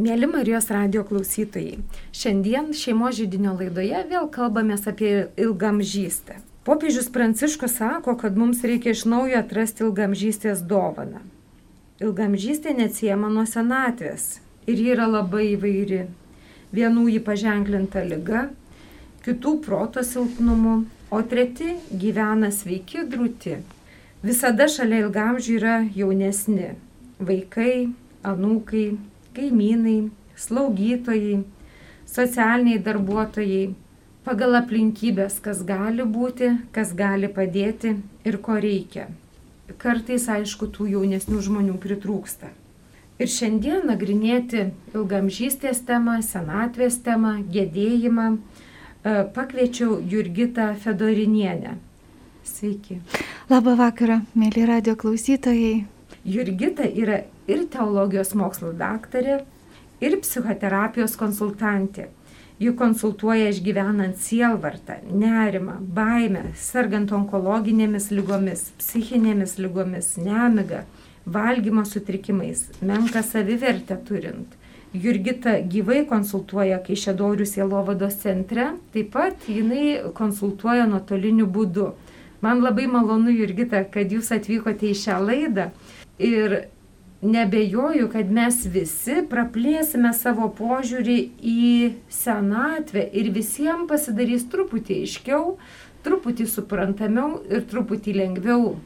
Mėly Marijos radio klausytojai, šiandien šeimo žydinio laidoje vėl kalbamės apie ilgamžystę. Popiežius Pranciškus sako, kad mums reikia iš naujo atrasti ilgamžystės dovaną. Ilgamžystė neatsiema nuo senatvės ir ji yra labai įvairi. Vienų jį paženklinta lyga, kitų proto silpnumu, o treti gyvena sveiki drūti. Visada šalia ilgamžių yra jaunesni - vaikai, anūkai, kaimynai, slaugytojai, socialiniai darbuotojai, pagal aplinkybės, kas gali būti, kas gali padėti ir ko reikia. Kartais, aišku, tų jaunesnių žmonių pritrūksta. Ir šiandien nagrinėti ilgamžystės temą, senatvės temą, gėdėjimą e, pakviečiau Jurgitą Fedorinienę. Sveiki. Labą vakarą, mėly radio klausytojai. Jurgita yra ir teologijos mokslo daktarė, ir psichoterapijos konsultantė. Ji konsultuoja išgyvenant sielvartą, nerimą, baimę, sergant onkologinėmis lygomis, psichinėmis lygomis, nemiga, valgymo sutrikimais, menką savivertę turint. Jurgita gyvai konsultuoja Kaišėdorių sielovados centre, taip pat jinai konsultuoja nuotoliniu būdu. Man labai malonu, Jurgita, kad jūs atvykote į šią laidą ir nebejoju, kad mes visi praplėsime savo požiūrį į senatvę ir visiems pasidarys truputį aiškiau, truputį suprantamiau ir truputį lengviau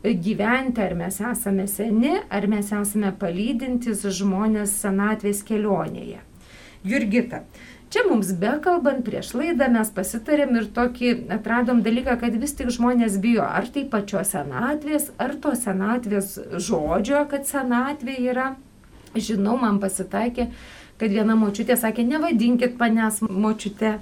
gyventi, ar mes esame seni, ar mes esame palydintis žmonės senatvės kelionėje. Jurgita, Čia mums bekalbant prieš laidą mes pasitarėm ir tokį atradom dalyką, kad vis tik žmonės bijo ar tai pačios senatvės, ar to senatvės žodžio, kad senatvė yra. Žinau, man pasitaikė, kad viena močiutė sakė, nevadinkit manęs močiute,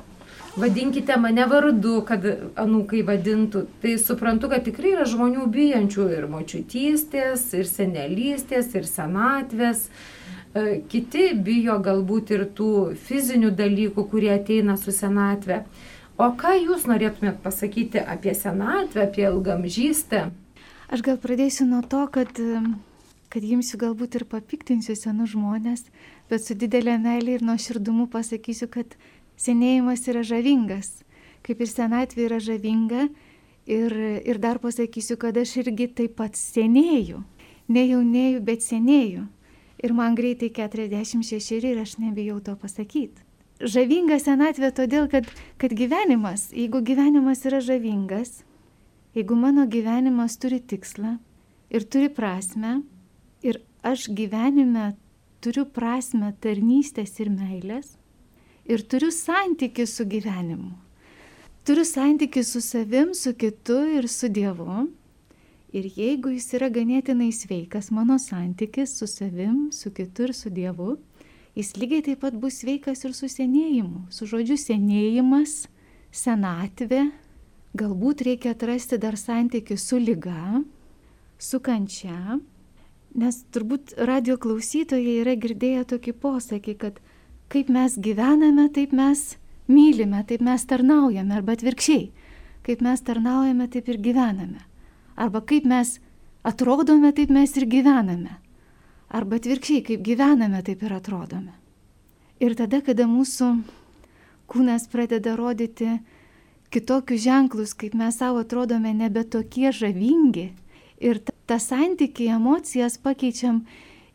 vadinkite mane vardu, kad anūkai vadintų. Tai suprantu, kad tikrai yra žmonių bijančių ir močiutystės, ir senelystės, ir senatvės. E, kiti bijo galbūt ir tų fizinių dalykų, kurie ateina su senatve. O ką jūs norėtumėt pasakyti apie senatvę, apie ilgamžystę? Aš gal pradėsiu nuo to, kad, kad jums galbūt ir papiktinsiu senus žmonės, bet su didelė meilė ir nuoširdumu pasakysiu, kad senėjimas yra žavingas, kaip ir senatvė yra žavinga. Ir, ir dar pasakysiu, kad aš irgi taip pat senėju. Ne jaunėju, bet senėju ir man greitai 46 ir aš nebijau to pasakyti. Žavinga senatvė todėl, kad, kad gyvenimas, jeigu gyvenimas yra žavingas, jeigu mano gyvenimas turi tikslą ir turi prasme, ir aš gyvenime turiu prasme tarnystės ir meilės, ir turiu santykių su gyvenimu. Turiu santykių su savim, su kitu ir su Dievu. Ir jeigu jis yra ganėtinai sveikas, mano santykis su savim, su kitu ir su Dievu, jis lygiai taip pat bus sveikas ir su senėjimu. Su žodžiu senėjimas, senatvė, galbūt reikia atrasti dar santykių su lyga, su kančia, nes turbūt radio klausytojai yra girdėję tokį posakį, kad kaip mes gyvename, taip mes mylime, taip mes tarnaujame, arba atvirkščiai, kaip mes tarnaujame, taip ir gyvename. Arba kaip mes atrodome, taip mes ir gyvename. Arba atvirkščiai, kaip gyvename, taip ir atrodome. Ir tada, kada mūsų kūnas pradeda rodyti kitokius ženklus, kaip mes savo atrodome nebe tokie žavingi, ir tą santykį, emocijas pakeičiam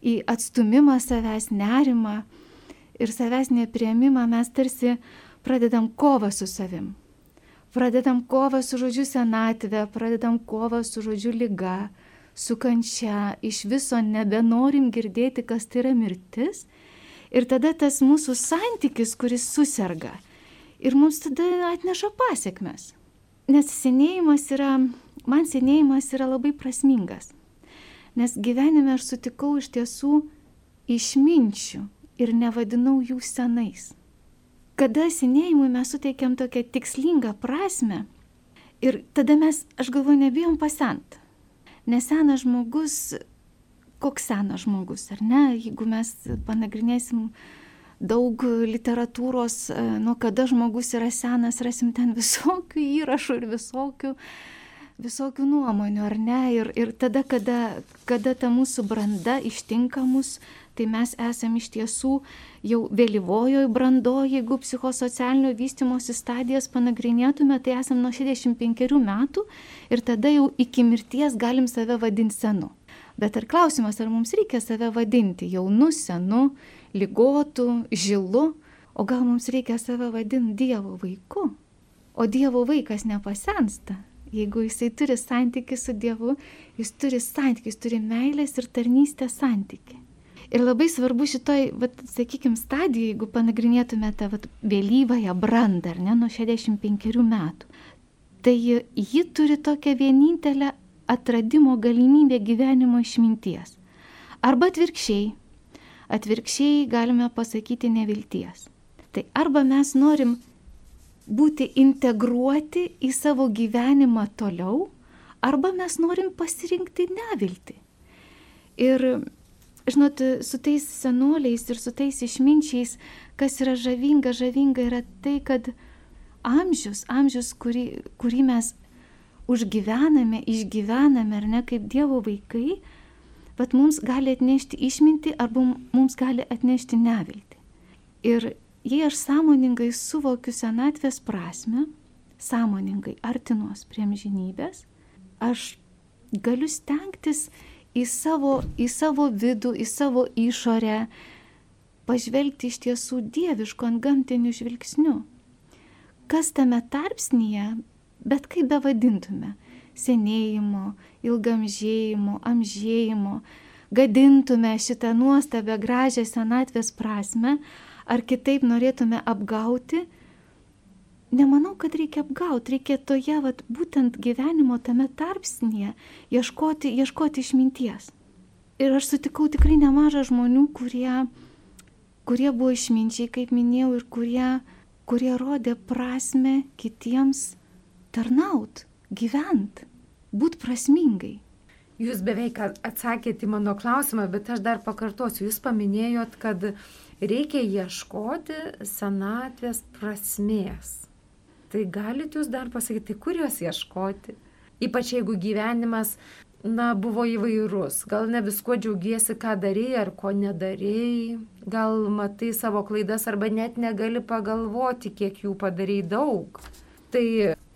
į atstumimą savęs, nerimą ir savęs neprieimimą, mes tarsi pradedam kovą su savim pradedam kovą su žodžiu senatvė, pradedam kovą su žodžiu lyga, su kančia, iš viso nebenorim girdėti, kas tai yra mirtis. Ir tada tas mūsų santykis, kuris susirga. Ir mums tada atneša pasiekmes. Nes senėjimas yra, man senėjimas yra labai prasmingas. Nes gyvenime aš sutikau iš tiesų išminčių ir nevadinau jų senais kada senėjimui mes suteikiam tokią tikslingą prasme ir tada mes, aš galvoju, nebijom pasent. Nes senas žmogus, koks senas žmogus, ar ne, jeigu mes panagrinėsim daug literatūros, nuo kada žmogus yra senas, rasim ten visokių įrašų ir visokių, visokių nuomonių, ar ne? Ir, ir tada, kada, kada ta mūsų branda ištinka mus, tai mes esame iš tiesų jau vėlyvojoje brandoje, jeigu psichosocialinio vystimosi stadijas panagrinėtume, tai esame nuo 65 metų ir tada jau iki mirties galim save vadinti senu. Bet ar klausimas, ar mums reikia save vadinti jaunu, senu, lygotu, žilu, o gal mums reikia save vadinti Dievo vaiku? O Dievo vaikas nepasensta. Jeigu jisai turi santykių su Dievu, jis turi santykių, jis turi meilės ir tarnystės santykių. Ir labai svarbu šitoj, sakykime, stadijoje, jeigu panagrinėtume tą vat, vėlyvąją brandą, ar ne, nuo 65 metų, tai ji turi tokią vienintelę atradimo galimybę gyvenimo išminties. Arba atvirkščiai, atvirkščiai galime pasakyti nevilties. Tai arba mes norim būti integruoti į savo gyvenimą toliau, arba mes norim pasirinkti nevilti. Ir žinot, su tais senoliais ir su tais išminčiais, kas yra žavinga, žavinga yra tai, kad amžius, amžius, kurį, kurį mes užgyvename, išgyvename, ar ne, kaip Dievo vaikai, bet mums gali atnešti išminti arba mums gali atnešti nevilti. Ir jei aš sąmoningai suvokiu senatvės prasme, sąmoningai artinos prie amžinybės, aš galiu stengtis į savo, į savo vidų, į savo išorę, pažvelgti iš tiesų dieviško ant gamtinių žvilgsnių. Kas tame tarpsnyje, bet kaip be vadintume - senėjimo, ilgamžėjimo, amžėjimo, gadintume šitą nuostabę gražią senatvės prasme, ar kitaip norėtume apgauti, nemanau, kad reikia apgauti, reikia toje, vat, būtent gyvenimo tame tarpsnėje ieškoti, ieškoti išminties. Ir aš sutikau tikrai nemažą žmonių, kurie, kurie buvo išminčiai, kaip minėjau, ir kurie, kurie rodė prasme kitiems tarnaut, gyvent, būt prasmingai. Jūs beveik atsakėte į mano klausimą, bet aš dar pakartosiu. Jūs paminėjot, kad reikia ieškoti senatvės prasmės. Tai galit jūs dar pasakyti, tai kur jos ieškoti? Ypač jeigu gyvenimas, na, buvo įvairus. Gal ne visko džiaugiesi, ką darėjai ar ko nedarėjai. Gal matai savo klaidas arba net negali pagalvoti, kiek jų padarėjai daug. Tai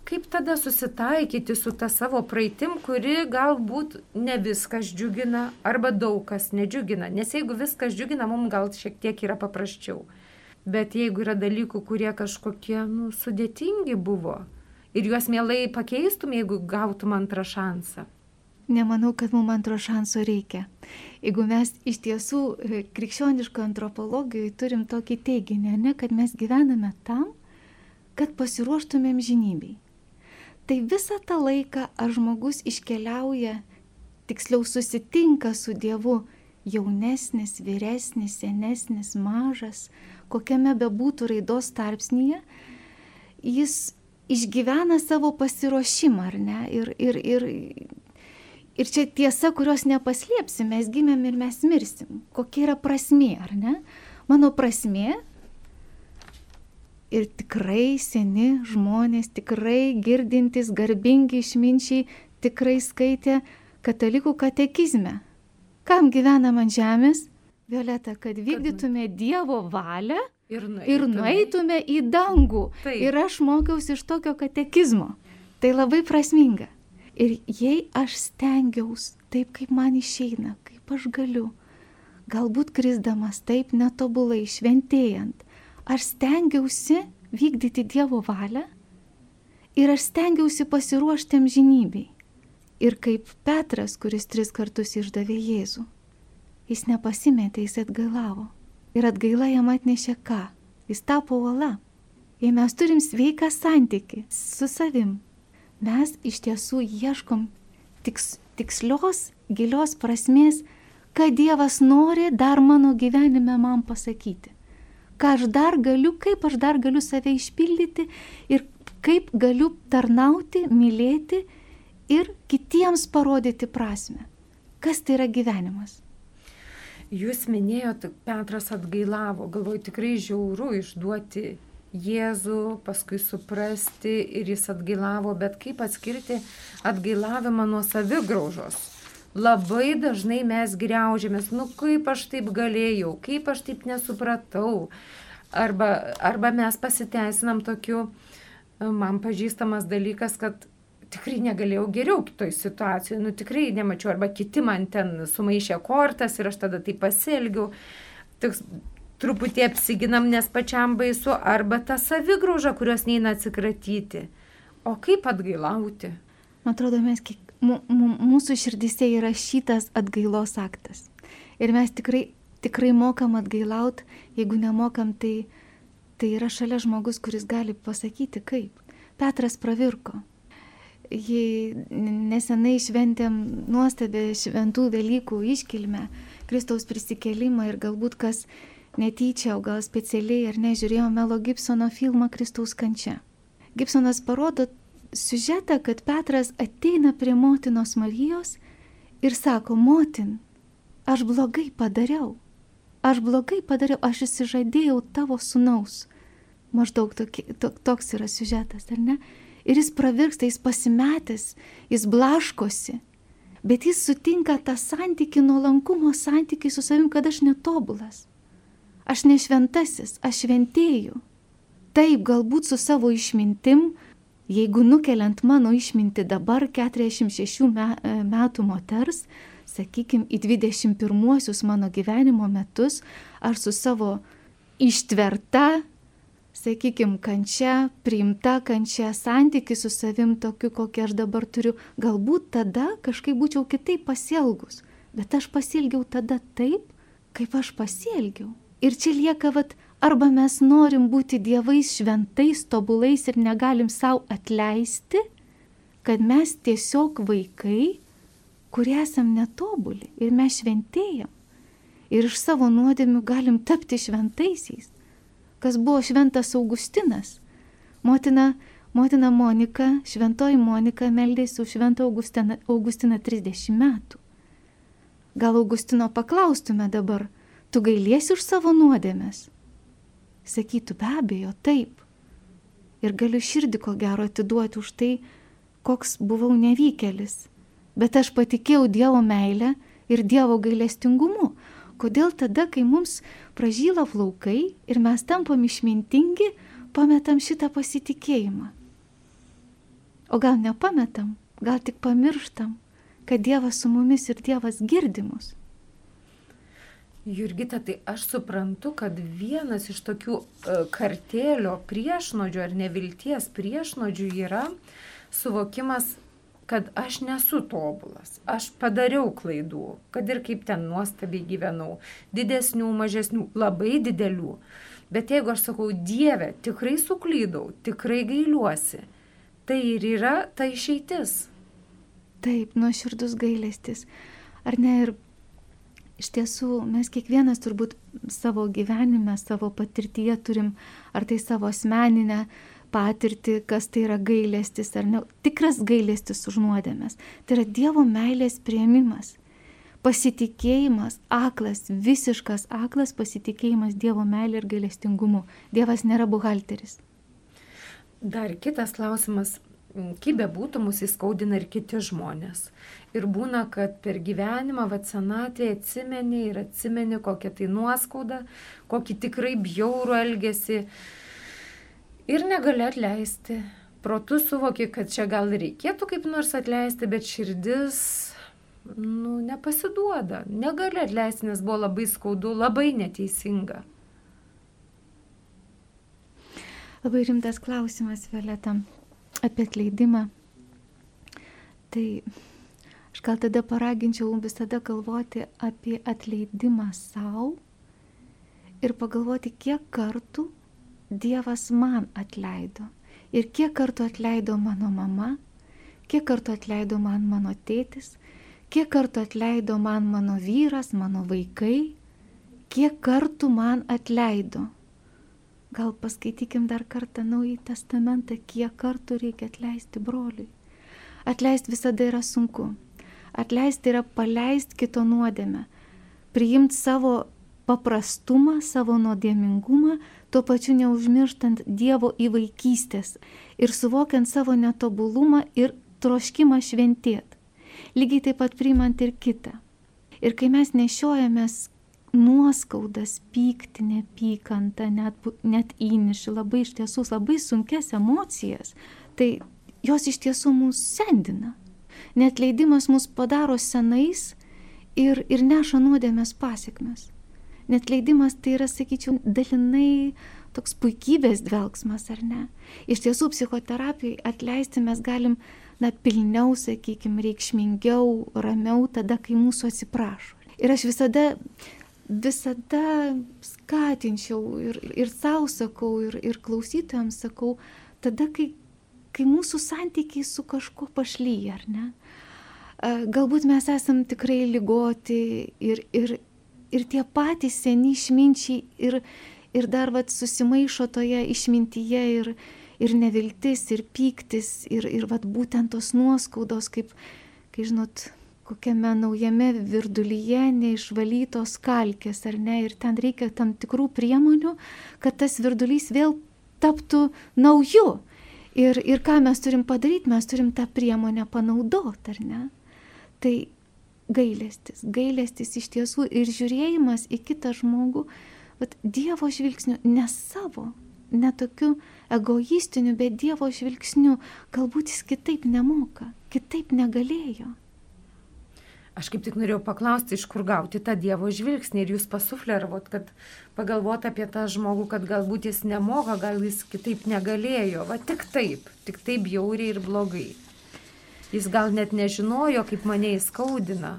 kaip tada susitaikyti su ta savo praeitim, kuri galbūt ne viskas džiugina arba daug kas nedžiugina. Nes jeigu viskas džiugina, mums gal šiek tiek yra paprasčiau. Bet jeigu yra dalykų, kurie kažkokie nu, sudėtingi buvo ir juos mielai pakeistum, jeigu gautum antrą šansą. Nemanau, kad mums antro šanso reikia. Jeigu mes iš tiesų e, krikščioniško antropologijoje turim tokį teiginį, ne, kad mes gyvename tam, kad pasiruoštumėm žinybei. Tai visą tą laiką, ar žmogus iškeliauja, tiksliau susitinka su Dievu, jaunesnis, vyresnis, senesnis, mažas, kokiame bebūtų raidos tarpsnyje, jis išgyvena savo pasiruošimą, ar ne? Ir, ir, ir, ir čia tiesa, kurios nepaslėpsim, mes gimėm ir mes mirsim. Kokia yra prasmė, ar ne? Mano prasmė ir tikrai seni žmonės, tikrai girdintys, garbingi išminčiai, tikrai skaitė katalikų katekizme. Kam gyvenam ant žemės? Violeta, kad vykdytume Dievo valią ir nueitume, ir nueitume į dangų. Taip. Ir aš mokiausi iš tokio katekizmo. Tai labai prasminga. Ir jei aš stengiaus taip, kaip man išeina, kaip aš galiu, galbūt krisdamas taip netobulai, šventėjant, aš stengiausi vykdyti Dievo valią ir aš stengiausi pasiruošti amžinybei. Ir kaip Petras, kuris tris kartus išdavė Jėzų Jis nepasimetė, jis atgailavo. Ir atgaila jam atnešė ką? Jis tapo uola. Jei mes turim sveiką santyki su savim, mes iš tiesų ieškom tiks, tikslios, gilios prasmės, ką Dievas nori dar mano gyvenime man pasakyti. Ką aš dar galiu, kaip aš dar galiu save išpildyti ir kaip galiu tarnauti, mylėti ir kitiems parodyti prasme. Kas tai yra gyvenimas? Jūs minėjot, Petras atgailavo, galvoju tikrai žiauru išduoti Jėzų, paskui suprasti ir jis atgailavo, bet kaip atskirti atgailavimą nuo savigraužos, labai dažnai mes greužiamės, nu kaip aš taip galėjau, kaip aš taip nesupratau. Arba, arba mes pasiteisinam tokiu, man pažįstamas dalykas, kad tikrai negalėjau geriau kitoj situacijoje, nu tikrai nemačiau, arba kiti man ten sumaišė kortas ir aš tada taip pasielgiau. Toks truputį apsiginam, nes pačiam baisu, arba ta savigrauža, kurios neina atsikratyti. O kaip atgailauti? Man atrodo, mes kiek, mūsų širdise yra šitas atgailos aktas. Ir mes tikrai, tikrai mokam atgailauti, jeigu nemokam, tai, tai yra šalia žmogus, kuris gali pasakyti kaip. Petras pravirko. Jei nesenai šventėm nuostabę šventų Velykų iškilmę, Kristaus prisikelimą ir galbūt kas netyčia, o gal specialiai ar nežiūrėjo Melo Gibsono filmą Kristaus kančia. Gibsonas parodo siužetą, kad Petras ateina prie motinos Marijos ir sako, motin, aš blogai padariau, aš blogai padariau, aš įsižadėjau tavo sunaus. Maždaug tokie, to, toks yra siužetas, ar ne? Ir jis pravirksta, jis pasimetęs, jis blaškosi, bet jis sutinka tą santyki, nuolankumo santyki su savim, kad aš netobulas. Aš ne šventasis, aš šventėjau. Taip, galbūt su savo išmintim, jeigu nukeliant mano išminti dabar 46 e, metų moters, sakykime, į 21 mano gyvenimo metus, ar su savo ištverta, sakykime, kančia, priimta kančia, santyki su savim tokiu, kokį aš dabar turiu, galbūt tada kažkaip būčiau kitaip pasielgus, bet aš pasielgiau tada taip, kaip aš pasielgiau. Ir čia lieka, vat, arba mes norim būti dievais šventais, tobulais ir negalim savo atleisti, kad mes tiesiog vaikai, kurie esam netobuli ir mes šventėjam. Ir iš savo nuodėmių galim tapti šventaisiais. Kas buvo šventas Augustinas. Motina, motina Monika, šventoji Monika meldėsi už šventą Augustiną, Augustiną 30 metų. Gal Augustino paklaustume dabar, tu gailiesi už savo nuodėmės? Sakytų be abejo, taip. Ir galiu širdį ko gero atiduoti už tai, koks buvau nevykėlis. Bet aš patikėjau Dievo meilę ir Dievo gailestingumu. Kodėl tada, kai mums pražyla plaukai ir mes tampam išmintingi, pametam šitą pasitikėjimą? O gal nepametam, gal tik pamirštam, kad Dievas su mumis ir Dievas girdimus. Jurgita, tai aš suprantu, kad vienas iš tokių e, kartėlio priešnodžių ar nevilties priešnodžių yra suvokimas, kad aš nesu tobulas, aš padariau klaidų, kad ir kaip ten nuostabiai gyvenau, didesnių, mažesnių, labai didelių. Bet jeigu aš sakau, Dieve, tikrai suklydau, tikrai gailiuosi, tai ir yra ta išeitis. Taip, nuoširdus gailestis. Ar ne ir iš tiesų mes kiekvienas turbūt savo gyvenime, savo patirtyje turim, ar tai savo asmeninę patirtį, kas tai yra gailestis, ar ne, tikras gailestis už nuodėmės. Tai yra Dievo meilės prieimimas. Pasitikėjimas, aklas, visiškas aklas pasitikėjimas Dievo meilė ir gailestingumu. Dievas nėra buhalteris. Dar kitas klausimas kaip bebūtų, mus įskaudina ir kiti žmonės. Ir būna, kad per gyvenimą, va senatvėje atsimeni ir atsimeni kokią tai nuoskaudą, kokį tikrai bjaurų elgesį ir negali atleisti. Protu suvoki, kad čia gal reikėtų kaip nors atleisti, bet širdis, nu, nepasiduoda. Negali atleisti, nes buvo labai skaudu, labai neteisinga. Labai rimtas klausimas, Violeta apie atleidimą, tai aš gal tada paraginčiau visada galvoti apie atleidimą savo ir pagalvoti, kiek kartų Dievas man atleido. Ir kiek kartų atleido mano mama, kiek kartų atleido man mano tėtis, kiek kartų atleido man mano vyras, mano vaikai, kiek kartų man atleido Gal paskaitykim dar kartą Naująjį Testamentą, kiek kartų reikia atleisti broliui. Atleisti visada yra sunku. Atleisti yra paleisti kito nuodėmę. Priimti savo paprastumą, savo nuodėmingumą, tuo pačiu neužmirštant Dievo įvaikystės ir suvokiant savo netobulumą ir troškimą šventėti. lygiai taip pat priimant ir kitą. Ir kai mes nešiojamės nuoskaudas, pyktį, nepykantą, net, net įnišį, labai iš tiesų labai sunkes emocijas, tai jos iš tiesų mūsų sendina. Net leidimas mus padaro senais ir, ir neša nuodėmės pasiekmes. Net leidimas tai yra, sakyčiau, dalinai toks puikybės dvelgsmas, ar ne? Iš tiesų, psichoterapijai atleisti mes galim, na, pilniau, sakykime, reikšmingiau, ramiau tada, kai mūsų atsiprašo. Ir aš visada, visada skatinčiau ir, ir savo sakau, ir, ir klausytojams sakau, tada, kai, kai mūsų santykiai su kažkuo pašlyja, ar ne? Galbūt mes esam tikrai lygoti ir, ir, ir tie patys seni išminčiai ir, ir dar vat susimaišo toje išmintyje ir, ir neviltis, ir pyktis, ir, ir vat būtent tos nuoskaudos, kaip, kai žinot, kokiame naujame virdulyje neišvalytos kalkės, ar ne, ir ten reikia tam tikrų priemonių, kad tas virdulys vėl taptų nauju. Ir, ir ką mes turim padaryti, mes turim tą priemonę panaudoti, ar ne? Tai gailestis, gailestis iš tiesų ir žiūrėjimas į kitą žmogų, bet Dievo žvilgsniu, ne savo, ne tokiu egoistiniu, bet Dievo žvilgsniu, galbūt jis kitaip nemoka, kitaip negalėjo. Aš kaip tik norėjau paklausti, iš kur gauti tą Dievo žvilgsnį ir jūs pasufleravot, kad pagalvot apie tą žmogų, kad galbūt jis nemoka, gal jis kitaip negalėjo, va tik taip, tik taip jauriai ir blogai. Jis gal net nežinojo, kaip mane įskaudina.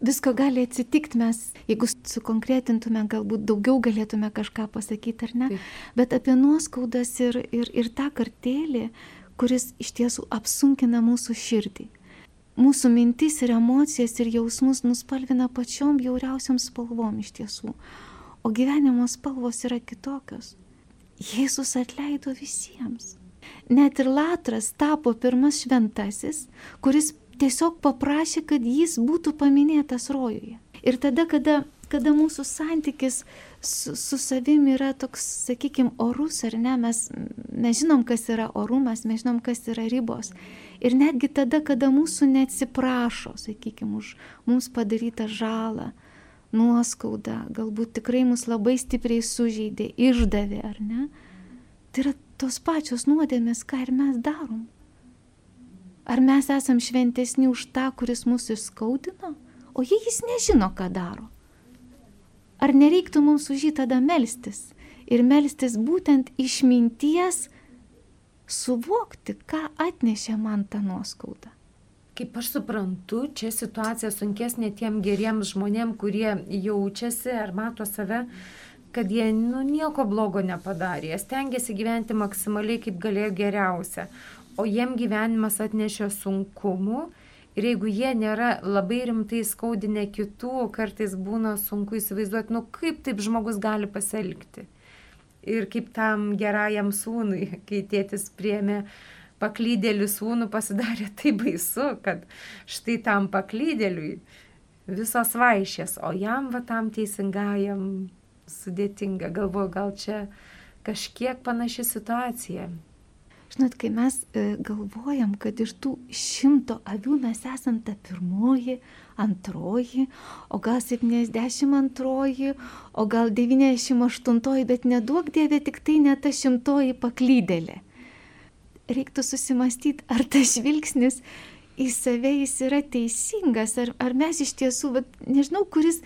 Visko gali atsitikti, mes, jeigu sukonkretintume, galbūt daugiau galėtume kažką pasakyti ar ne, Taip. bet apie nuoskaudas ir, ir, ir tą kartėlį, kuris iš tiesų apsunkina mūsų širdį. Mūsų mintis ir emocijas ir jausmus nuspalvina pačiom bjauriausiam spalvom iš tiesų, o gyvenimo spalvos yra kitokios. Jėzus atleido visiems net ir Latras tapo pirmas šventasis, kuris tiesiog paprašė, kad jis būtų paminėtas rojuje. Ir tada, kada, kada mūsų santykis su, su savimi yra toks, sakykime, orus ar ne, mes, mes žinom, kas yra orumas, mes žinom, kas yra ribos. Ir netgi tada, kada mūsų neatsiprašo, sakykime, už mums padarytą žalą, nuoskaudą, galbūt tikrai mus labai stipriai sužeidė, išdavė, ar ne, tai yra tos pačios nuodėmės, ką ir mes darom. Ar mes esam šventesni už tą, kuris mūsų įskaudino, o jei jis nežino, ką daro? Ar nereiktų mums už jį tada melstis ir melstis būtent išminties suvokti, ką atnešė man tą nuoskaudą? Kaip aš suprantu, čia situacija sunkesnė tiem geriems žmonėm, kurie jaučiasi ar mato save kad jie nu, nieko blogo nepadarė, jie stengiasi gyventi maksimaliai kaip galėjo geriausia, o jiem gyvenimas atnešė sunkumų. Ir jeigu jie nėra labai rimtai skaudinę kitų, kartais būna sunku įsivaizduoti, nu kaip taip žmogus gali pasielgti. Ir kaip tam gerajam sūnui, kai tėtis priemė paklydėlių sūnų, pasidarė tai baisu, kad štai tam paklydėliui visos vaišės, o jam va tam teisingajam sudėtinga. Galvoju, gal čia kažkiek panaši situacija. Žinot, kai mes e, galvojam, kad iš tų šimto avių mes esam ta pirmoji, antroji, o gal 72, o gal 98, bet neduok dievė tik tai ne ta šimtoji paklydėlė. Reiktų susimastyti, ar tas žvilgsnis į save jis yra teisingas, ar, ar mes iš tiesų, bet, nežinau, kuris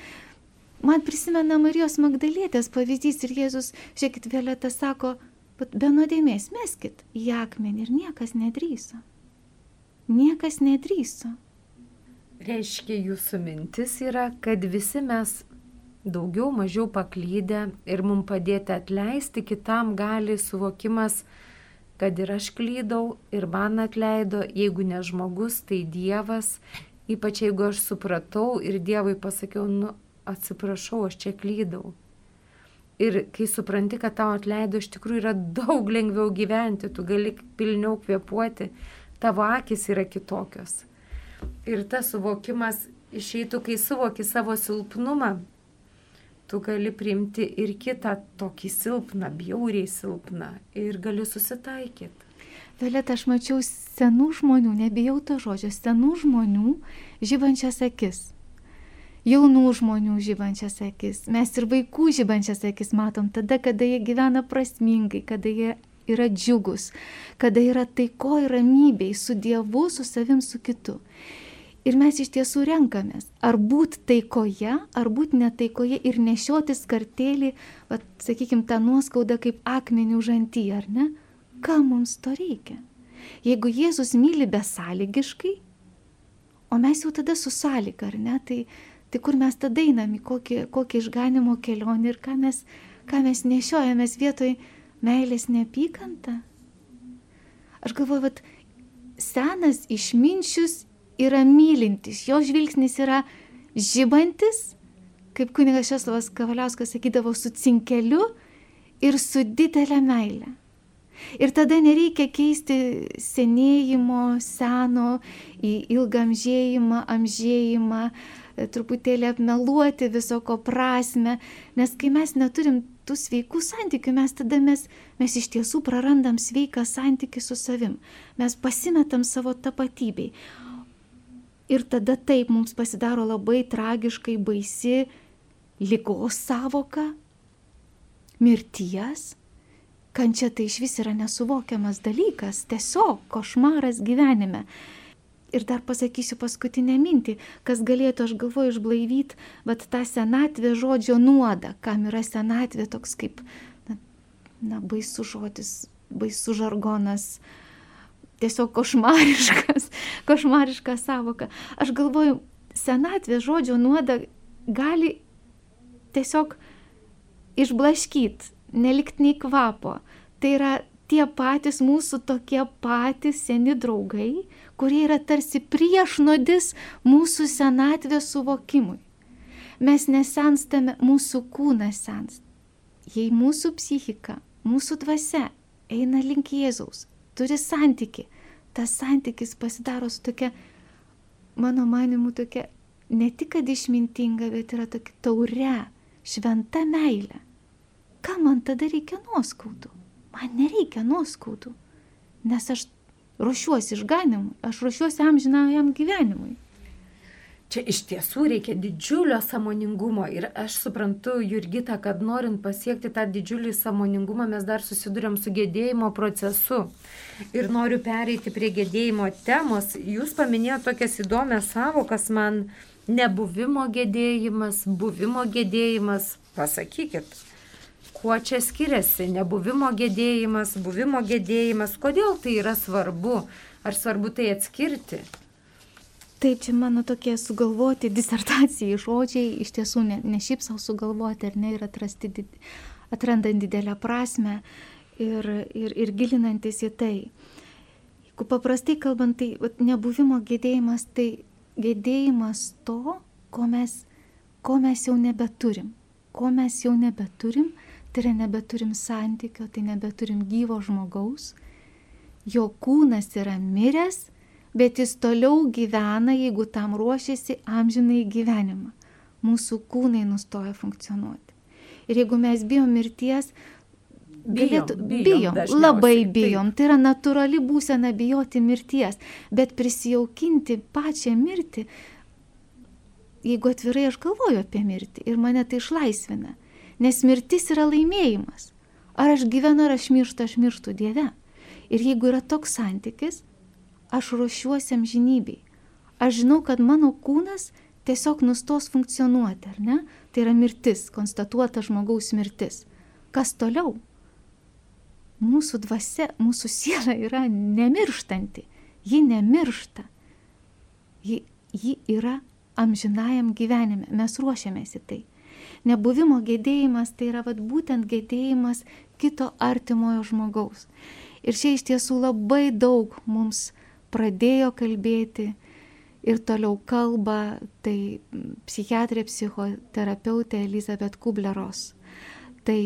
Man prisimena Marijos Magdalietės pavyzdys ir Jėzus, žiūrėkit, Violeta sako, be nuodėmės meskit į akmenį ir niekas nedryso. Niekas nedryso. Reiškia, jūsų mintis yra, kad visi mes daugiau mažiau paklydę ir mums padėti atleisti kitam gali suvokimas, kad ir aš klydau ir man atleido, jeigu ne žmogus, tai Dievas, ypač jeigu aš supratau ir Dievui pasakiau, nu, atsiprašau, aš čia klydau. Ir kai supranti, kad tau atleido, iš tikrųjų yra daug lengviau gyventi, tu gali pilniau kvepuoti, tavo akis yra kitokios. Ir tas suvokimas išeitų, kai suvoki savo silpnumą, tu gali priimti ir kitą tokį silpną, bjauriai silpną ir gali susitaikyti. Violeta, aš mačiau senų žmonių, nebijau to žodžio, senų žmonių žybančias akis. Jaunų žmonių žybančias akis. Mes ir vaikų žybančias akis matom tada, kada jie gyvena prasmingai, kada jie yra džiugus, kada yra taiko ir ramybėj su Dievu, su savim, su kitu. Ir mes iš tiesų renkamės, ar būt taikoje, ar būt netaikoje ir nešioti skartėlį, va, sakykime, tą nuoskaudą kaip akmenį užantį, ar ne? Ką mums to reikia? Jeigu Jėzus myli besąlygiškai, o mes jau tada su sąlyga, ar ne, tai, tai kur mes tada einam į kokį, kokį išganimo kelionį ir ką mes, ką mes nešiojamės vietoj meilės neapykantą? Aš galvoju, kad senas išminčius yra mylintis, jo žvilgsnis yra žibantis, kaip kunigas Šeslovas Kavaliauskas sakydavo, su cinkeliu ir su didelė meilė. Ir tada nereikia keisti senėjimo, seno į ilgamžėjimą, amžėjimą, e, truputėlį apmeluoti visoko prasme, nes kai mes neturim tų sveikų santykių, mes tada mes, mes iš tiesų prarandam sveiką santykių su savim, mes pasimetam savo tapatybei. Ir tada taip mums pasidaro labai tragiškai baisi lygos savoka, mirties Kančia tai iš vis yra nesuvokiamas dalykas, tiesiog košmaras gyvenime. Ir dar pasakysiu paskutinę mintį, kas galėtų, aš galvoju, išblaivyti, bet tą senatvę žodžio nuodą, kam yra senatvė toks kaip, na, na baisus žodis, baisus žargonas, tiesiog košmariškas, košmariška savoka. Aš galvoju, senatvė žodžio nuodą gali tiesiog išblaškyti, nelikt nei kvapo. Tai yra tie patys mūsų tokie patys seni draugai, kurie yra tarsi priešnodis mūsų senatvės suvokimui. Mes nesenstame, mūsų kūnas senst. Jei mūsų psichika, mūsų dvasia eina link Jėzaus, turi santyki, tas santykis pasidaro su tokia, mano manimu, tokia ne tik kad išmintinga, bet yra tokia taure, šventa meilė kam man tada reikia nuoskaudų? Man nereikia nuoskaudų, nes aš ruošiuosi išganimui, aš ruošiuosi amžinajam gyvenimui. Čia iš tiesų reikia didžiulio samoningumo ir aš suprantu, Jurgita, kad norint pasiekti tą didžiulį samoningumą mes dar susidurėm su gedėjimo procesu. Ir noriu pereiti prie gedėjimo temos. Jūs paminėjote tokias įdomias savokas man - nebuvimo gedėjimas, buvimo gedėjimas. Pasakykit kuo čia skiriasi nebuvimo gedėjimas, buvimo gedėjimas, kodėl tai yra svarbu, ar svarbu tai atskirti? Taip, čia mano tokie sugalvoti disertacijai žodžiai, iš tiesų ne, ne šiaip savo sugalvoti, ar ne, ir atrasti, atrandant didelę prasme ir, ir, ir gilinantis į tai. Jeigu paprastai kalbant, tai nebuvimo gedėjimas, tai gedėjimas to, ko mes, ko mes jau nebeturim. Ko mes jau nebeturim, Tai yra nebeturim santykio, tai nebeturim gyvo žmogaus. Jo kūnas yra miręs, bet jis toliau gyvena, jeigu tam ruošiasi amžinai gyvenimą. Mūsų kūnai nustoja funkcionuoti. Ir jeigu mes bijom mirties, galėtų, bijom, bijom labai bijom. Tai yra natūrali būsena bijoti mirties, bet prisijaukinti pačią mirtį, jeigu atvirai aš galvoju apie mirtį ir mane tai išlaisvina nes mirtis yra laimėjimas. Ar aš gyvenu, ar aš mirštu, aš mirštu Dieve. Ir jeigu yra toks santykis, aš ruošiuosi amžinybei. Aš žinau, kad mano kūnas tiesiog nustos funkcionuoti, ar ne? Tai yra mirtis, konstatuota žmogaus mirtis. Kas toliau? Mūsų dvasia, mūsų siela yra nemirštanti. Ji nemiršta. Ji, ji yra amžinajam gyvenime. Mes ruošiamės į tai. Nebuvimo gedėjimas tai yra vat, būtent gedėjimas kito artimojo žmogaus. Ir čia iš tiesų labai daug mums pradėjo kalbėti ir toliau kalba, tai psichiatrė, psichoterapeutė Elizabet Kubleros. Tai,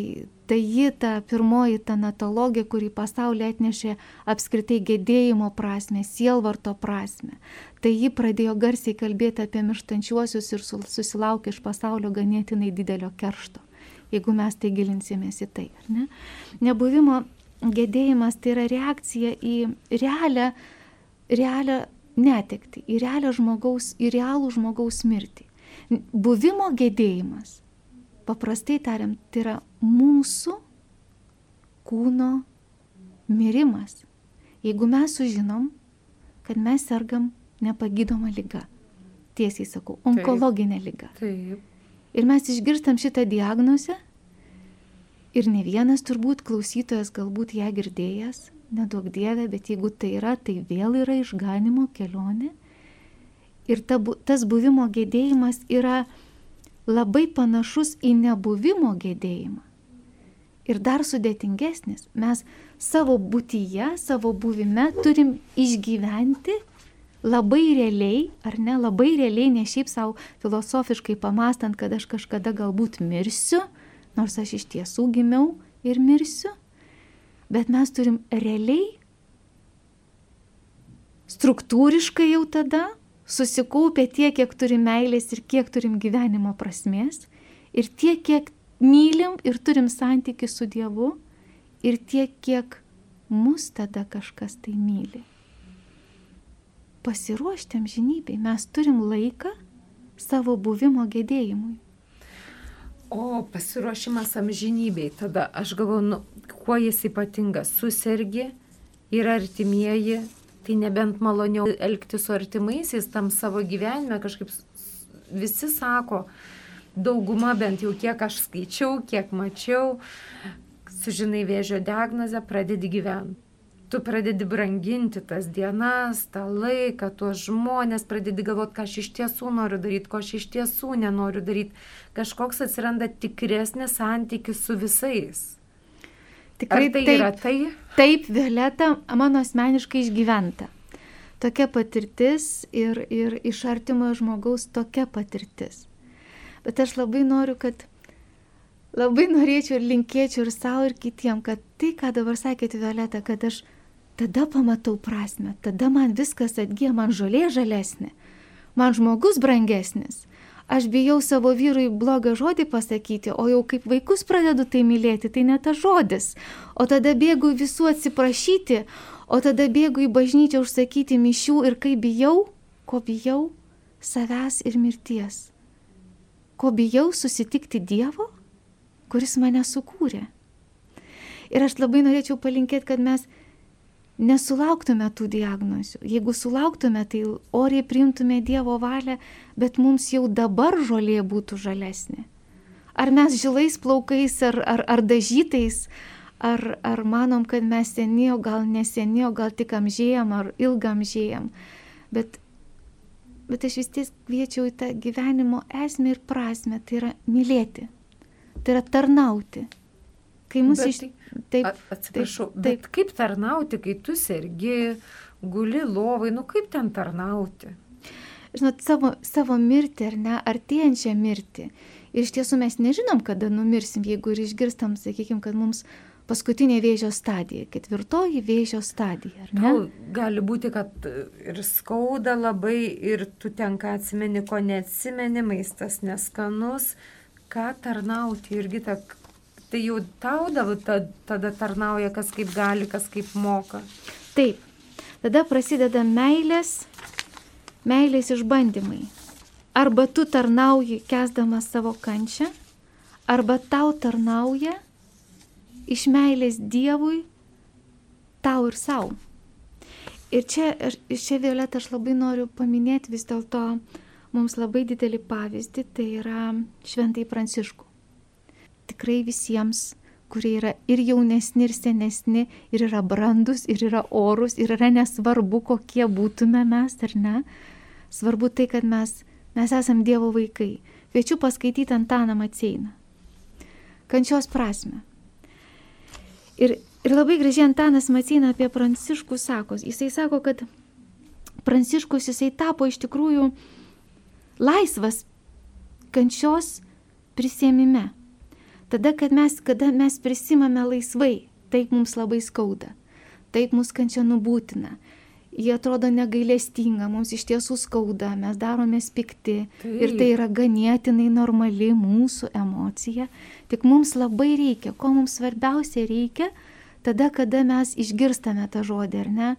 tai ji ta pirmoji tanatologija, kuri pasaulį atnešė apskritai gedėjimo prasme, sielvarto prasme tai ji pradėjo garsiai kalbėti apie mirštančiuosius ir susilaukė iš pasaulio ganėtinai didelio keršto, jeigu mes tai gilinsimės į tai, ne? Nebuvimo gedėjimas tai yra reakcija į realią, realią netekti, į realią žmogaus, į realų žmogaus mirtį. Buvimo gedėjimas, paprastai tariant, tai yra mūsų kūno mirimas. Jeigu mes sužinom, kad mes sergam nepagydoma lyga, tiesiai sakau, onkologinė lyga. Taip. Ir mes išgirstam šitą diagnozę ir ne vienas turbūt klausytojas galbūt ją girdėjęs, nedaug dievė, bet jeigu tai yra, tai vėl yra išganimo kelionė. Ir ta, tas buvimo gedėjimas yra labai panašus į nebuvimo gedėjimą. Ir dar sudėtingesnis. Mes savo būtyje, savo buvime turim išgyventi labai realiai, ar ne, labai realiai, ne šiaip savo filosofiškai pamastant, kad aš kažkada galbūt mirsiu, nors aš iš tiesų gimiau ir mirsiu, bet mes turim realiai, struktūriškai jau tada, susikaupę tiek, kiek turim meilės ir kiek turim gyvenimo prasmės, ir tiek, kiek mylim ir turim santykių su Dievu, ir tiek, kiek mus tada kažkas tai myli. Pasiruošti amžinybei, mes turim laiką savo buvimo gedėjimui. O pasiruošimas amžinybei, tada aš galvoju, nu, kuo jis ypatingas, susirgi ir artimieji, tai nebent maloniau elgti su artimaisiais tam savo gyvenime, kažkaip visi sako, dauguma bent jau kiek aš skaičiau, kiek mačiau, sužinai vėžio diagnozę, pradedi gyventi tu pradedi branginti tas dienas, tą laiką, tuos žmonės, pradedi galvoti, ką aš iš tiesų noriu daryti, ko aš iš tiesų nenoriu daryti. Kažkoks atsiranda tikresnis santykis su visais. Tikrai Ar tai taip, yra tai? Taip, Violeta, mano asmeniškai išgyventa. Tokia patirtis ir, ir iš artimo žmogaus tokia patirtis. Bet aš labai noriu, kad labai norėčiau ir linkėčiau ir savo, ir kitiem, kad tai, ką dabar sakėte, Violeta, kad aš tada pamatau prasme, tada man viskas atgyja, man žolė žalesnė, man žmogus brangesnis. Aš bijau savo vyrui blogą žodį pasakyti, o jau kaip vaikus pradedu tai mylėti, tai ne tas žodis. O tada bėgu visų atsiprašyti, o tada bėgu į bažnyčią užsakyti mišių ir kai bijau, ko bijau, savęs ir mirties. Ko bijau susitikti Dievo, kuris mane sukūrė. Ir aš labai norėčiau palinkėti, kad mes nesulauktume tų diagnozių. Jeigu sulauktume, tai oriai priimtume Dievo valią, bet mums jau dabar žolė būtų žalesnė. Ar mes žilais plaukais, ar, ar, ar dažytais, ar, ar manom, kad mes seniai, gal neseniai, gal tik amžėjam, ar ilgamžėjam. Bet, bet aš vis tiek kviečiau į tą gyvenimo esmę ir prasme, tai yra mylėti, tai yra tarnauti. Kai Bet iš... tai- Taip, Atsiprašau, taip, bet kaip tarnauti, kai tu sergi, guli lovai, nu kaip ten tarnauti? žinot, savo, savo mirtį ar ne, artėjančią mirtį. Ir iš tiesų mes nežinom, kada numirsim, jeigu ir išgirstam, sakykime, kad mums paskutinė vėžio stadija, ketvirtoji vėžio stadija? Tau gali būti, kad ir skauda labai, ir tu tenka atsimeni, ko neatsimeni, maistas neskanus. Ką tarnauti irgi ta, tai jau tau tada tarnauja, kas kaip gali, kas kaip moka. Taip. Tada prasideda meilės, meilės išbandymai. Arba tu tarnauji kesdamas savo kančią, arba tau tarnauja iš meilės Dievui, tau ir savo. Ir čia, ir čia Violeta, aš labai noriu paminėti vis dėlto mums labai didelį pavyzdį, tai yra šventai Pranciškų. Tikrai visiems, kurie yra ir jaunesni, ir senesni, ir yra brandus, ir yra orus, ir yra nesvarbu, kokie būtume mes, ar ne. Svarbu tai, kad mes, mes esam Dievo vaikai. Kviečiu paskaityti Antaną Maceiną. Kančios prasme. Ir, ir labai gražiai Antanas Maceina apie Pranciškų sako. Jisai sako, kad Pranciškus jisai tapo iš tikrųjų laisvas kančios prisėmime. Tada, kad mes, kada mes prisimame laisvai, taip mums labai skauda, taip mus kančia nubūtina. Jie atrodo negailestinga, mums iš tiesų skauda, mes daromės pikti. Ir tai yra ganėtinai normali mūsų emocija. Tik mums labai reikia, ko mums svarbiausia reikia, tada, kada mes išgirstame tą žodį, ar ne,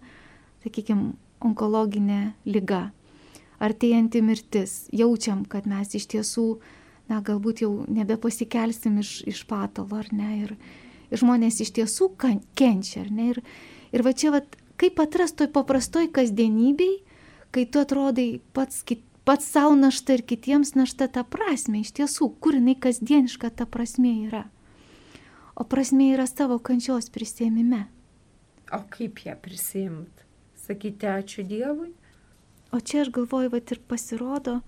sakykime, onkologinė lyga, artėjanti mirtis, jaučiam, kad mes iš tiesų, na, galbūt jau nebepasikelsim iš, iš patalo, ar ne, ir, ir žmonės iš tiesų kenčia, ar ne, ir, ir va čia, va, kaip atrastoj paprastoj kasdienybei, kai tu atrodai pats kit, pats savo našta ir kitiems našta tą prasme, iš tiesų, kur jinai kasdieniška ta prasme yra. O prasme yra savo kančios prisėmime. O kaip ją prisimti? Sakyti ačiū Dievui? O čia aš galvoju, va ir pasirodo,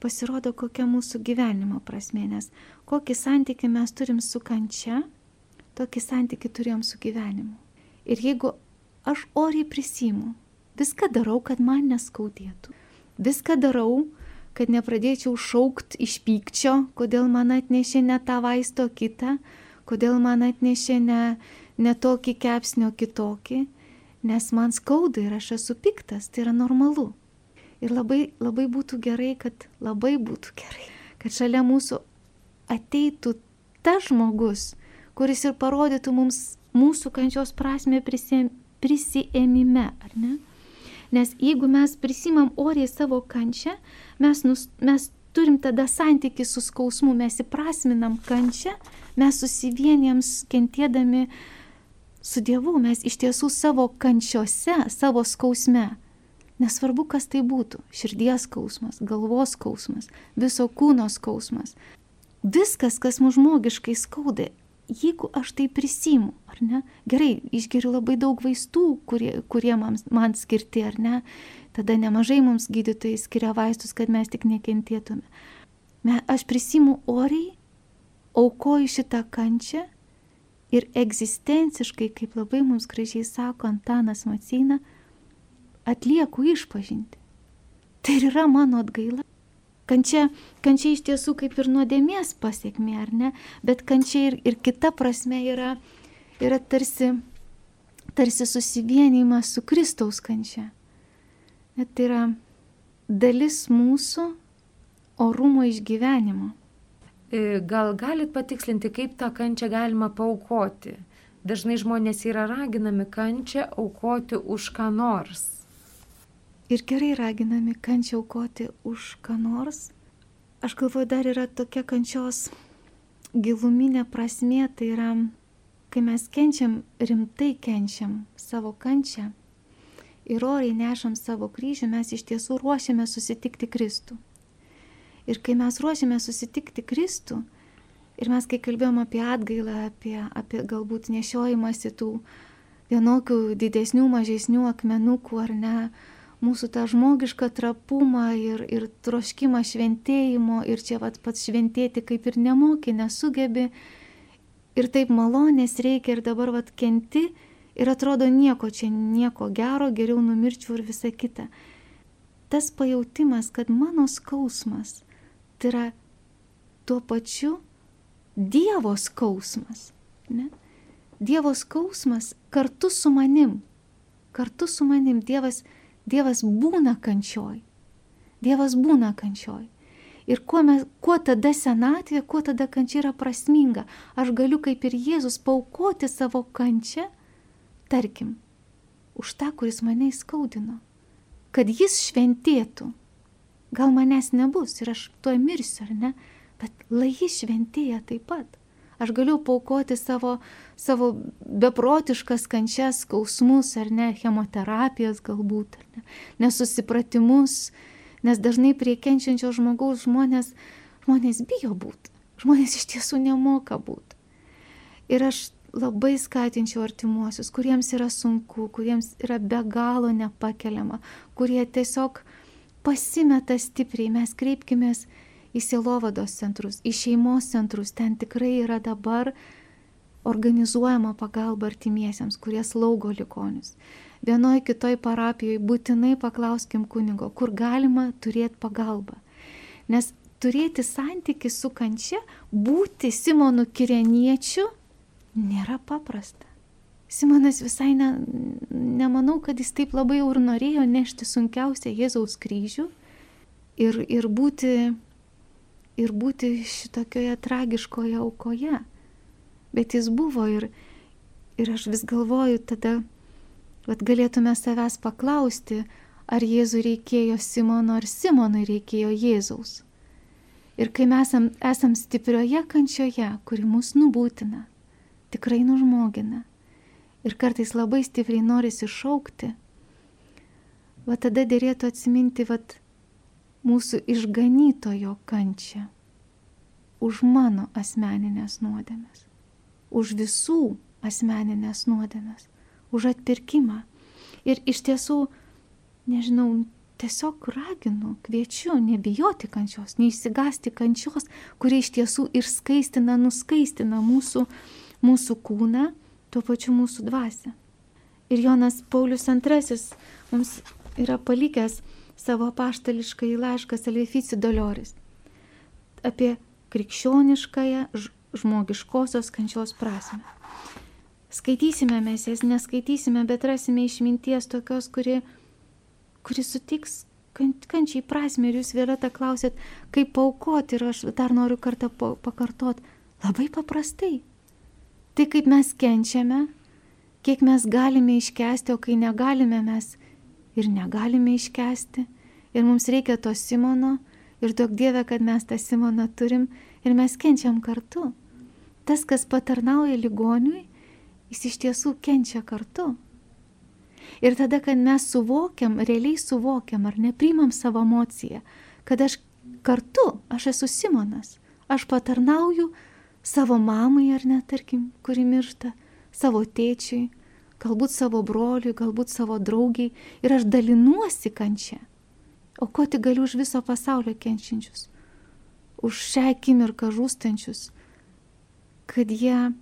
pasirodo kokia mūsų gyvenimo prasme, nes kokį santykių mes turim su kančia, tokį santykių turėjom su gyvenimu. Ir jeigu aš oriai prisimu, viską darau, kad man neskaudėtų, viską darau, kad nepradėčiau šaukt iš pykčio, kodėl man atnešė ne tą vaisto kitą, kodėl man atnešė ne, ne tokį kepsnio kitokį, nes man skauda ir aš esu piktas, tai yra normalu. Ir labai, labai būtų gerai, kad labai būtų gerai, kad šalia mūsų ateitų tas žmogus, kuris ir parodytų mums mūsų kančios prasme prisėmime, ar ne? Nes jeigu mes prisimam oriai savo kančią, mes, nus, mes turim tada santyki su skausmu, mes įprasminam kančią, mes susivienėms kentėdami su Dievu, mes iš tiesų savo kančiose, savo skausme. Nesvarbu, kas tai būtų - širdies skausmas, galvos skausmas, viso kūno skausmas. Viskas, kas mūsų žmogiškai skauda, jeigu aš tai prisimu, ar ne, gerai, išgeriu labai daug vaistų, kurie, kurie man, man skirti, ar ne, tada nemažai mums gydytojai skiria vaistus, kad mes tik nekentėtume. Me, aš prisimu oriai, aukoju šitą kančią ir egzistenciškai, kaip labai mums gražiai sako Antanas Macina, atlieku išpažinti. Tai yra mano atgaila. Kančia, kančia iš tiesų kaip ir nuodėmės pasiekmė, ar ne? Bet kančia ir, ir kita prasme yra, yra tarsi, tarsi susivienimas su Kristaus kančia. Net tai yra dalis mūsų orumo išgyvenimo. E, gal galit patikslinti, kaip tą kančią galima paukoti? Dažnai žmonės yra raginami kančią aukoti už ką nors ir gerai raginami kančią aukoti už ką nors. Aš galvoju, dar yra tokia kančios giluminė prasmė, tai yra, kai mes kenčiam, rimtai kenčiam savo kančią ir oriai nešam savo kryžių, mes iš tiesų ruošiame susitikti Kristų. Ir kai mes ruošiame susitikti Kristų, ir mes kai kalbėjom apie atgailą, apie, apie galbūt nešiojimąsi tų vienokių didesnių, mažesnių akmenukų ar ne, mūsų tą žmogišką trapumą ir, ir troškimą šventėjimo ir čia vat, pats šventėti kaip ir nemoki, nesugebi ir taip malonės reikia ir dabar vat kenti ir atrodo nieko čia, nieko gero, geriau numirčiau ir visa kita. Tas pajūtimas, kad mano skausmas tai yra tuo pačiu Dievo skausmas. Ne? Dievo skausmas kartu su manim. Kartu su manim Dievas Dievas būna kančioj. Dievas būna kančioj. Ir kuo, mes, kuo tada senatvė, kuo tada kančia yra prasminga. Aš galiu kaip ir Jėzus paukoti savo kančią, tarkim, už tą, kuris mane įskaudino. Kad jis šventėtų. Gal manęs nebus ir aš tuo mirsiu, ar ne? Bet lai jis šventėja taip pat. Aš galiu paukoti savo, savo beprotiškas kančias, skausmus ar ne, chemoterapijas galbūt, ar ne, nesusipratimus, nes dažnai prie kenčiančio žmogaus žmonės, žmonės bijo būti, žmonės iš tiesų nemoka būti. Ir aš labai skatinčiau artimuosius, kuriems yra sunku, kuriems yra be galo nepakeliama, kurie tiesiog pasimeta stipriai, mes kreipkimės į sielovados centrus, į šeimos centrus, ten tikrai yra dabar organizuojama pagalba artimiesiems, kurie slaugo likonius. Vienoje kitoj parapijoje būtinai paklauskim kunigo, kur galima turėti pagalbą. Nes turėti santyki su kančia, būti Simonu Kireniečiu nėra paprasta. Simonas visai ne, nemanau, kad jis taip labai jau ir norėjo nešti sunkiausią Jėzaus kryžių ir, ir būti ir būti šitokioje tragiškoje aukoje. Bet jis buvo ir, Ir aš vis galvoju tada, vad galėtume savęs paklausti, ar Jėzui reikėjo Simono, ar Simonui reikėjo Jėzaus. Ir kai mes esam, esam stiprioje kančioje, kuri mus nubūtina, tikrai nužmogina, ir kartais labai stipriai norisi šaukti, va tada dėrėtų atsiminti, va mūsų išganytojo kančią už mano asmeninės nuodėmės, už visų asmeninės nuodėmės, už atpirkimą. Ir iš tiesų, nežinau, tiesiog raginu, kviečiu nebijoti kančios, neišsigasti kančios, kuri iš tiesų ir skaistina, nuskaistina mūsų, mūsų kūną, tuo pačiu mūsų dvasę. Ir Jonas Paulius II mums yra palikęs savo paštališką įlaišką Salvefici Dolioris apie krikščioniškąją žmogiškosios kančios prasme. Skaitysime mes jas, neskaitysime, bet rasime išminties tokios, kuri, kuri sutiks kančiai prasme. Ir jūs vėlata klausėt, kaip paukoti ir aš dar noriu kartą pakartot. Labai paprastai. Tai kaip mes kenčiame, kiek mes galime iškesti, o kai negalime mes ir negalime iškesti. Ir mums reikia to Simono, ir daug Dieve, kad mes tą Simoną turim ir mes kenčiam kartu. Tas, kas patarnauja ligoniui, jis iš tiesų kenčia kartu. Ir tada, kad mes suvokiam, realiai suvokiam ar neprimam savo emociją, kad aš kartu, aš esu Simonas, aš patarnauju savo mamai ar net, tarkim, kuri miršta, savo tėčiui, galbūt savo broliui, galbūt savo draugiai ir aš dalinuosi kančia. O ko tik galiu už viso pasaulio kenčiančius? Už šią akimirką žūstančius, kad jie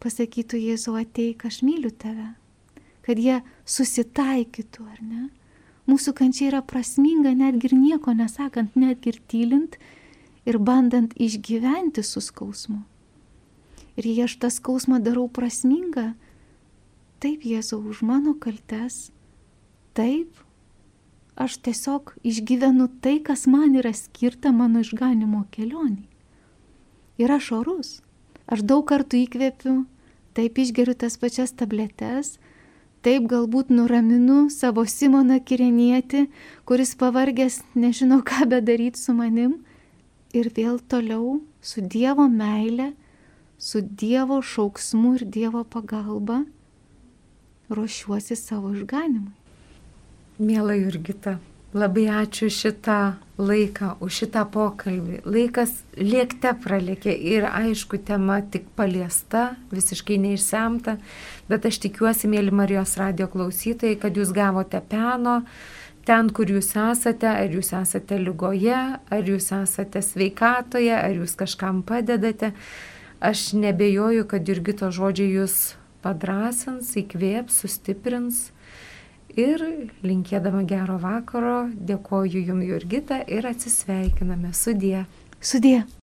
pasakytų Jėzau ateik, aš myliu tave, kad jie susitaikytų, ar ne? Mūsų kančia yra prasminga netgi ir nieko nesakant, netgi ir tylint ir bandant išgyventi su skausmu. Ir jei aš tą skausmą darau prasmingą, taip Jėzau už mano kaltes, taip aš tiesiog išgyvenu tai, kas man yra skirta mano išganimo kelioniai. Ir aš orus. Aš daug kartų įkvėpiu, taip išgeriu tas pačias tabletes, taip galbūt nuraminu savo Simoną Kirenietį, kuris pavargęs nežinau ką bedaryti su manim, ir vėl toliau su Dievo meile, su Dievo šauksmu ir Dievo pagalba ruošiuosi savo išganimui. Mėla Jurgita, labai ačiū šitą laiką, už šitą pokalbį. Laikas lėkte pralėkė ir aišku, tema tik paliesta, visiškai neišsemta, bet aš tikiuosi, mėly Marijos radio klausytojai, kad jūs gavote peno ten, kur jūs esate, ar jūs esate lygoje, ar jūs esate sveikatoje, ar jūs kažkam padedate. Aš nebejoju, kad Jurgito žodžiai jūs padrasins, įkvėps, sustiprins Ir linkėdama gero vakaro, dėkoju Jums Jurgita ir atsisveikiname. Sudie. Sudie.